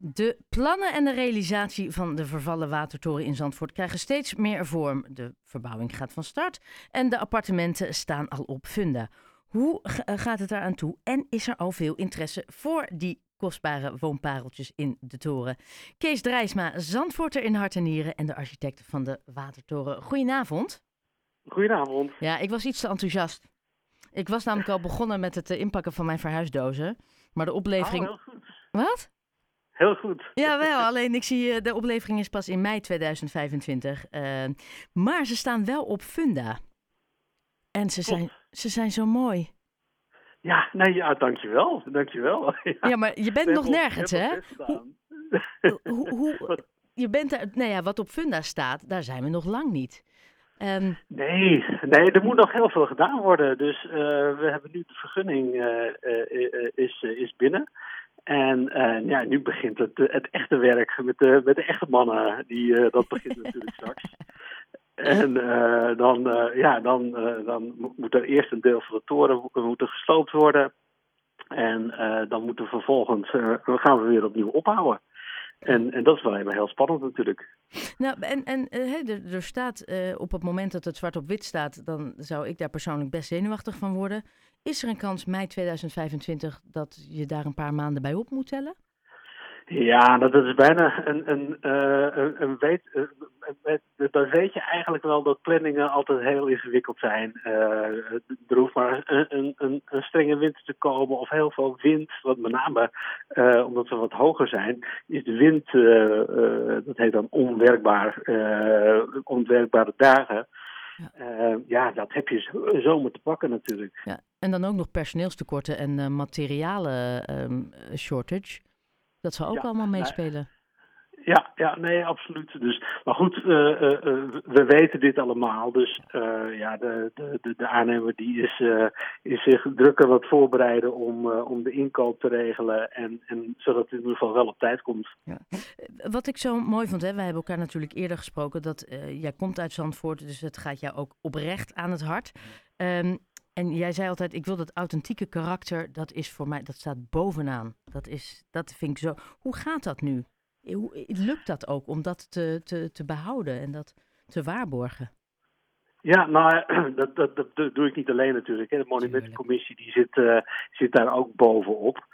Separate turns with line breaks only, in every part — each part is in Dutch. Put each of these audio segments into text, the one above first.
De plannen en de realisatie van de vervallen watertoren in Zandvoort krijgen steeds meer vorm. De verbouwing gaat van start en de appartementen staan al op funda. Hoe eh, gaat het eraan toe en is er al veel interesse voor die kostbare woonpareltjes in de toren? Kees Drijsma, Zandvoorter in hart en nieren en de architect van de watertoren. Goedenavond.
Goedenavond.
Ja, ik was iets te enthousiast. Ik was namelijk al begonnen met het eh, inpakken van mijn verhuisdozen. Maar de oplevering...
Oh, heel goed.
Wat?
Heel goed.
Jawel, alleen ik zie eh, de oplevering is pas in mei 2025. Uh, maar ze staan wel op Funda. En ze zijn, ze zijn zo mooi.
Ja, nee, ja, dankjewel. Dankjewel.
Ja, ja maar je bent nog nergens, hè? Hoe, hoe, hoe, je bent er, nou ja, wat op Funda staat, daar zijn we nog lang niet.
Um, nee, nee, er moet nog heel veel gedaan worden. Dus uh, we hebben nu de vergunning uh, uh, is, is binnen. En ja, nu begint het, het echte werk met de, met de echte mannen. Die, dat begint natuurlijk straks. En dan, ja, dan, dan moet er eerst een deel van de toren moeten gesloopt worden. En dan moeten we vervolgens gaan we weer opnieuw opbouwen. En, en dat is wel heel spannend natuurlijk.
Nou, en, en uh, er staat uh, op het moment dat het zwart op wit staat, dan zou ik daar persoonlijk best zenuwachtig van worden. Is er een kans mei 2025 dat je daar een paar maanden bij op moet tellen?
Ja, dat is bijna een, een, uh, een, een weet, uh, dan weet je eigenlijk wel dat planningen altijd heel ingewikkeld zijn. Uh, er hoeft maar een, een, een, strenge wind te komen of heel veel wind, wat met name omdat we wat hoger zijn, is de wind, dat heet dan onwerkbaar, onwerkbare dagen. Ja. ja, dat heb je zomaar te pakken natuurlijk.
Ja. En dan ook nog personeelstekorten en materialen um, shortage. Dat zou ook allemaal meespelen.
Ja, ja, nee, absoluut. Dus, maar goed, uh, uh, we weten dit allemaal. Dus ja, de, de, de aannemer die is, is zich drukker wat voorbereiden om, om de inkoop te regelen. En, en zodat het in ieder geval wel op tijd komt. Ja.
Wat ik zo mooi vond, hè, wij hebben elkaar natuurlijk eerder gesproken. Dat jij komt uit Zandvoort, dus het gaat jou ook oprecht aan het hart. Um, en jij zei altijd, ik wil dat authentieke karakter, dat is voor mij, dat staat bovenaan. Dat, is, dat vind ik zo. Hoe gaat dat nu? Hoe, lukt dat ook om dat te, te, te behouden en dat te waarborgen?
Ja, nou, dat, dat, dat doe ik niet alleen natuurlijk. Hè. De monumentencommissie die zit, uh, zit daar ook bovenop.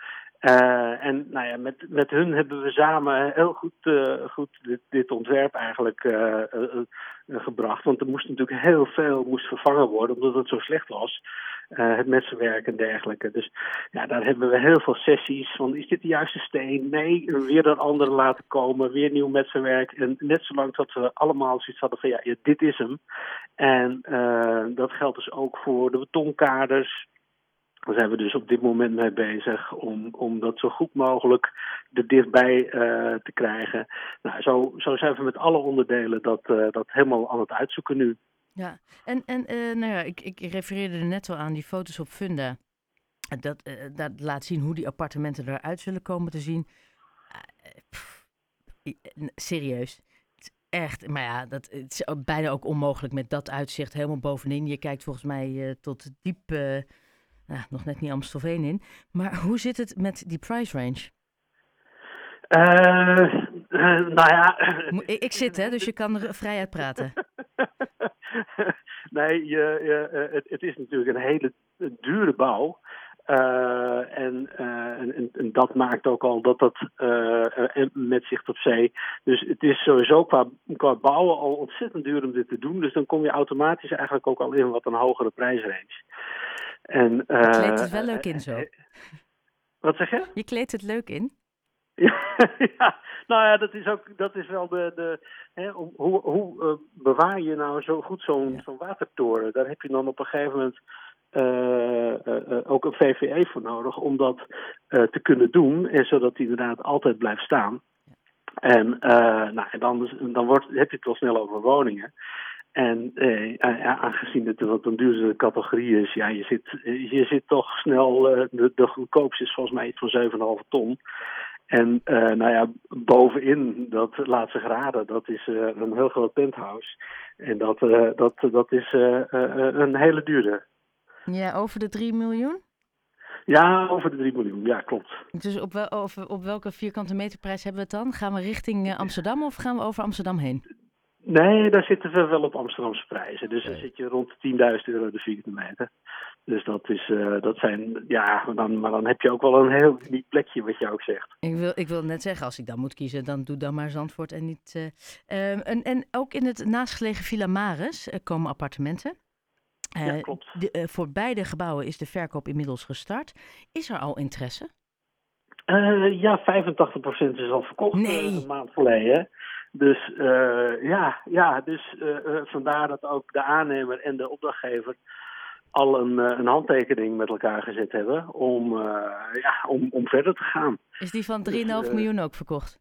Uh, en nou ja, met, met hun hebben we samen heel goed, uh, goed dit, ontwerp eigenlijk uh, gebracht. Want er moest natuurlijk heel veel moest vervangen worden, omdat het zo slecht was. het messenwerk en dergelijke. Dus ja, daar hebben we heel veel sessies van, is dit de juiste steen? Nee, weer een andere laten komen, weer nieuw messenwerk. En net zolang dat we allemaal zoiets hadden van, ja dit is hem. En dat geldt dus ook voor de betonkaders daar zijn we dus op dit moment mee bezig om, om dat zo goed mogelijk er dichtbij uh, te krijgen. Nou, zo, zo zijn we met alle onderdelen dat, uh, dat helemaal aan het uitzoeken nu.
Ja, en, en uh, nou ja, ik, ik refereerde er net al aan die foto's op Funda. Dat, dat laat zien hoe die appartementen eruit zullen komen te zien. Serieus. Echt, maar ja, dat, het is bijna ook onmogelijk met dat uitzicht helemaal bovenin. Je kijkt volgens mij tot diep nou, nog net niet Amstelveen in. Maar hoe zit het met die price range?
Uh, uh, nou ja.
Ik, ik zit, hè, dus je kan er vrij uit praten.
nee, je, je, eh, het, het, is natuurlijk een hele dure bouw. Uh, en, en, en, dat maakt ook al dat dat met zicht op zee. Dus het is sowieso qua, qua bouwen al ontzettend duur om dit te doen. Dus dan kom je automatisch eigenlijk ook al in wat een hogere prijsrange.
En, je kleedt het wel leuk in zo.
wat zeg je?
Je kleedt het leuk in.
ja, nou ja, dat is ook dat is wel de. de hè, hoe hoe bewaar je nou zo goed zo'n ja. zo'n watertoren? Daar heb je dan op een gegeven moment uh, uh, ook een VVE voor nodig om dat te kunnen doen. En zodat die inderdaad altijd blijft staan. En, nou, dan, dan wordt, heb je het wel snel over woningen. En aangezien het wat een duurdere categorie is, ja, je zit, je zit toch snel, de, de goedkoopste is volgens mij iets van 7,5 ton. En nou ja, bovenin, dat laat zich raden, dat is een heel groot penthouse. En dat, dat, dat is een hele dure.
Ja, over de 3 miljoen?
Ja, over de 3 miljoen. Ja, klopt.
Dus op, wel, over, op welke vierkante meterprijs hebben we het dan? Gaan we richting Amsterdam of gaan we over Amsterdam heen?
Nee, daar zitten we wel op Amsterdamse prijzen. Dus dan zit je rond 10.000 euro de vierkante meter. Dus dat, is, uh, dat zijn, ja, maar dan, maar dan heb je ook wel een heel uniek plekje, wat je ook zegt.
Ik wil, ik wil net zeggen, als ik dan moet kiezen, dan doe dan maar Zandvoort en niet... Uh, um, en, en ook in het naastgelegen Villa Maris uh, komen appartementen.
ja, klopt.
De, voor beide gebouwen is de verkoop inmiddels gestart. Is er al interesse?
ja, 85% is al verkocht
nee.
een maand geleden. Dus uh, ja, ja dus, uh, uh, vandaar dat ook de aannemer en de opdrachtgever al een, een handtekening met elkaar gezet hebben om, ja, om, om verder te gaan.
Is die van 3,5 dus, miljoen ook verkocht?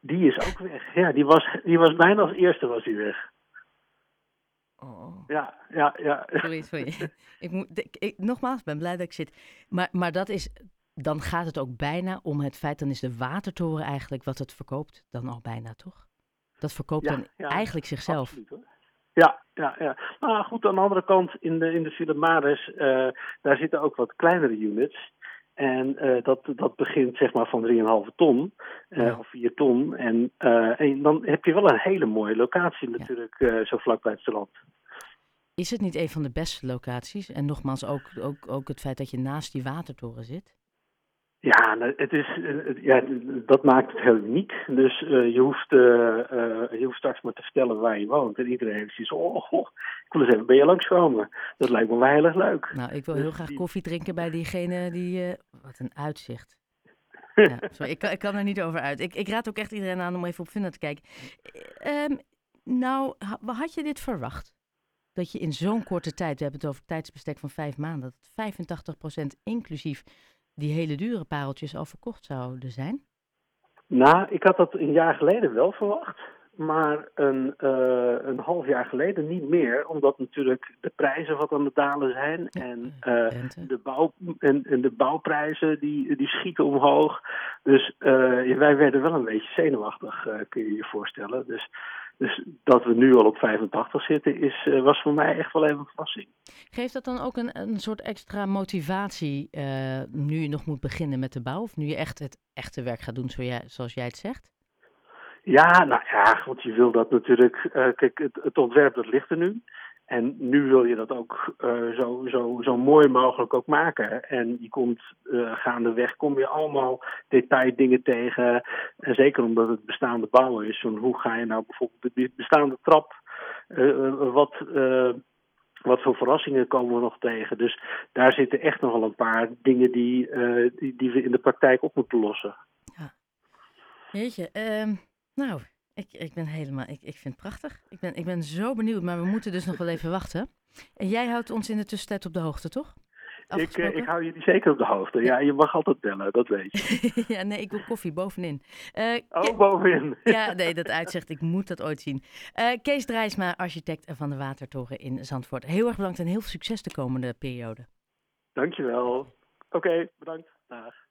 Die is ook weg. Ja, die was, die was bijna als eerste was die weg.
Oh.
Ja, ja, ja.
Sorry, sorry. ik moet, ik, ik, nogmaals, ben blij dat ik zit. Maar, maar dat is, dan gaat het ook bijna om het feit, dan is de watertoren eigenlijk wat het verkoopt, dan al bijna, toch? Dat verkoopt
ja,
dan
ja,
eigenlijk zichzelf.
Absoluut, hoor. Ja, ja, ja. Nou goed, aan de andere kant, in de, in de uh, daar zitten ook wat kleinere units. En uh, dat, dat begint zeg maar van 3,5 ton uh, ja. of 4 ton. En, en dan heb je wel een hele mooie locatie natuurlijk, ja. zo vlak bij het strand.
Is het niet een van de beste locaties? En nogmaals, ook, ook, ook het feit dat je naast die watertoren zit?
Ja, het is, ja, dat maakt het heel uniek. Dus uh, je, hoeft, uh, uh, je hoeft straks maar te vertellen waar je woont. En iedereen heeft zoiets oh, oh, ik wil eens even bij je langskomen. Dat lijkt me wel heel erg leuk.
Nou, ik wil heel dus graag die... koffie drinken bij diegene die... wat een uitzicht. ja, sorry, ik kan, ik kan er niet over uit. Ik, ik raad ook echt iedereen aan om even op Funda te kijken. Um, nou, had je dit verwacht? Dat je in zo'n korte tijd, we hebben het over tijdsbestek van vijf maanden, dat 85% inclusief die hele dure pareltjes al verkocht zouden zijn?
Nou, ik had dat een jaar geleden wel verwacht. Maar een, uh, een half jaar geleden niet meer. Omdat natuurlijk de prijzen wat aan het dalen zijn. En, uh, de, bouw, en, en, de bouwprijzen die, die schieten omhoog. Dus uh, wij werden wel een beetje zenuwachtig, kun je je voorstellen. Dus dus dat we nu al op 85 zitten, is, uh, was voor mij echt wel even een verrassing.
Geeft dat dan ook een, een soort extra motivatie uh, nu je nog moet beginnen met de bouw? Of nu je echt het echte werk gaat doen zoals jij, zoals jij het zegt?
Ja, nou ja, want je wil dat natuurlijk. Uh, kijk, het, het, ontwerp dat ligt er nu. En nu wil je dat ook uh, zo, zo, zo mooi mogelijk ook maken. En je komt uh, gaandeweg, kom je allemaal detaildingen tegen. En zeker omdat het bestaande bouwen is. Hoe ga je nou bijvoorbeeld de bestaande trap, uh, wat, wat voor verrassingen komen we nog tegen. Dus daar zitten echt nogal een paar dingen die, die, die we in de praktijk op moeten lossen.
Ja. Jeetje, um, nou, ik, ik ben helemaal, ik, ik vind het prachtig. Ik ben, ik ben zo benieuwd, maar we moeten dus nog wel even wachten. En jij houdt ons in de tussentijd op de hoogte, toch?
Ik, uh, ik hou jullie zeker op de hoogte. Ja, je mag altijd bellen, dat weet je.
ja, nee, ik wil koffie bovenin.
Uh, oh, bovenin.
ja, nee, dat uitzicht, ik moet dat ooit zien. Uh, Kees Drijsma, architect van de Watertoren in Zandvoort. Heel erg bedankt en heel veel succes de komende periode.
Dankjewel. Oké, okay, bedankt. Dag.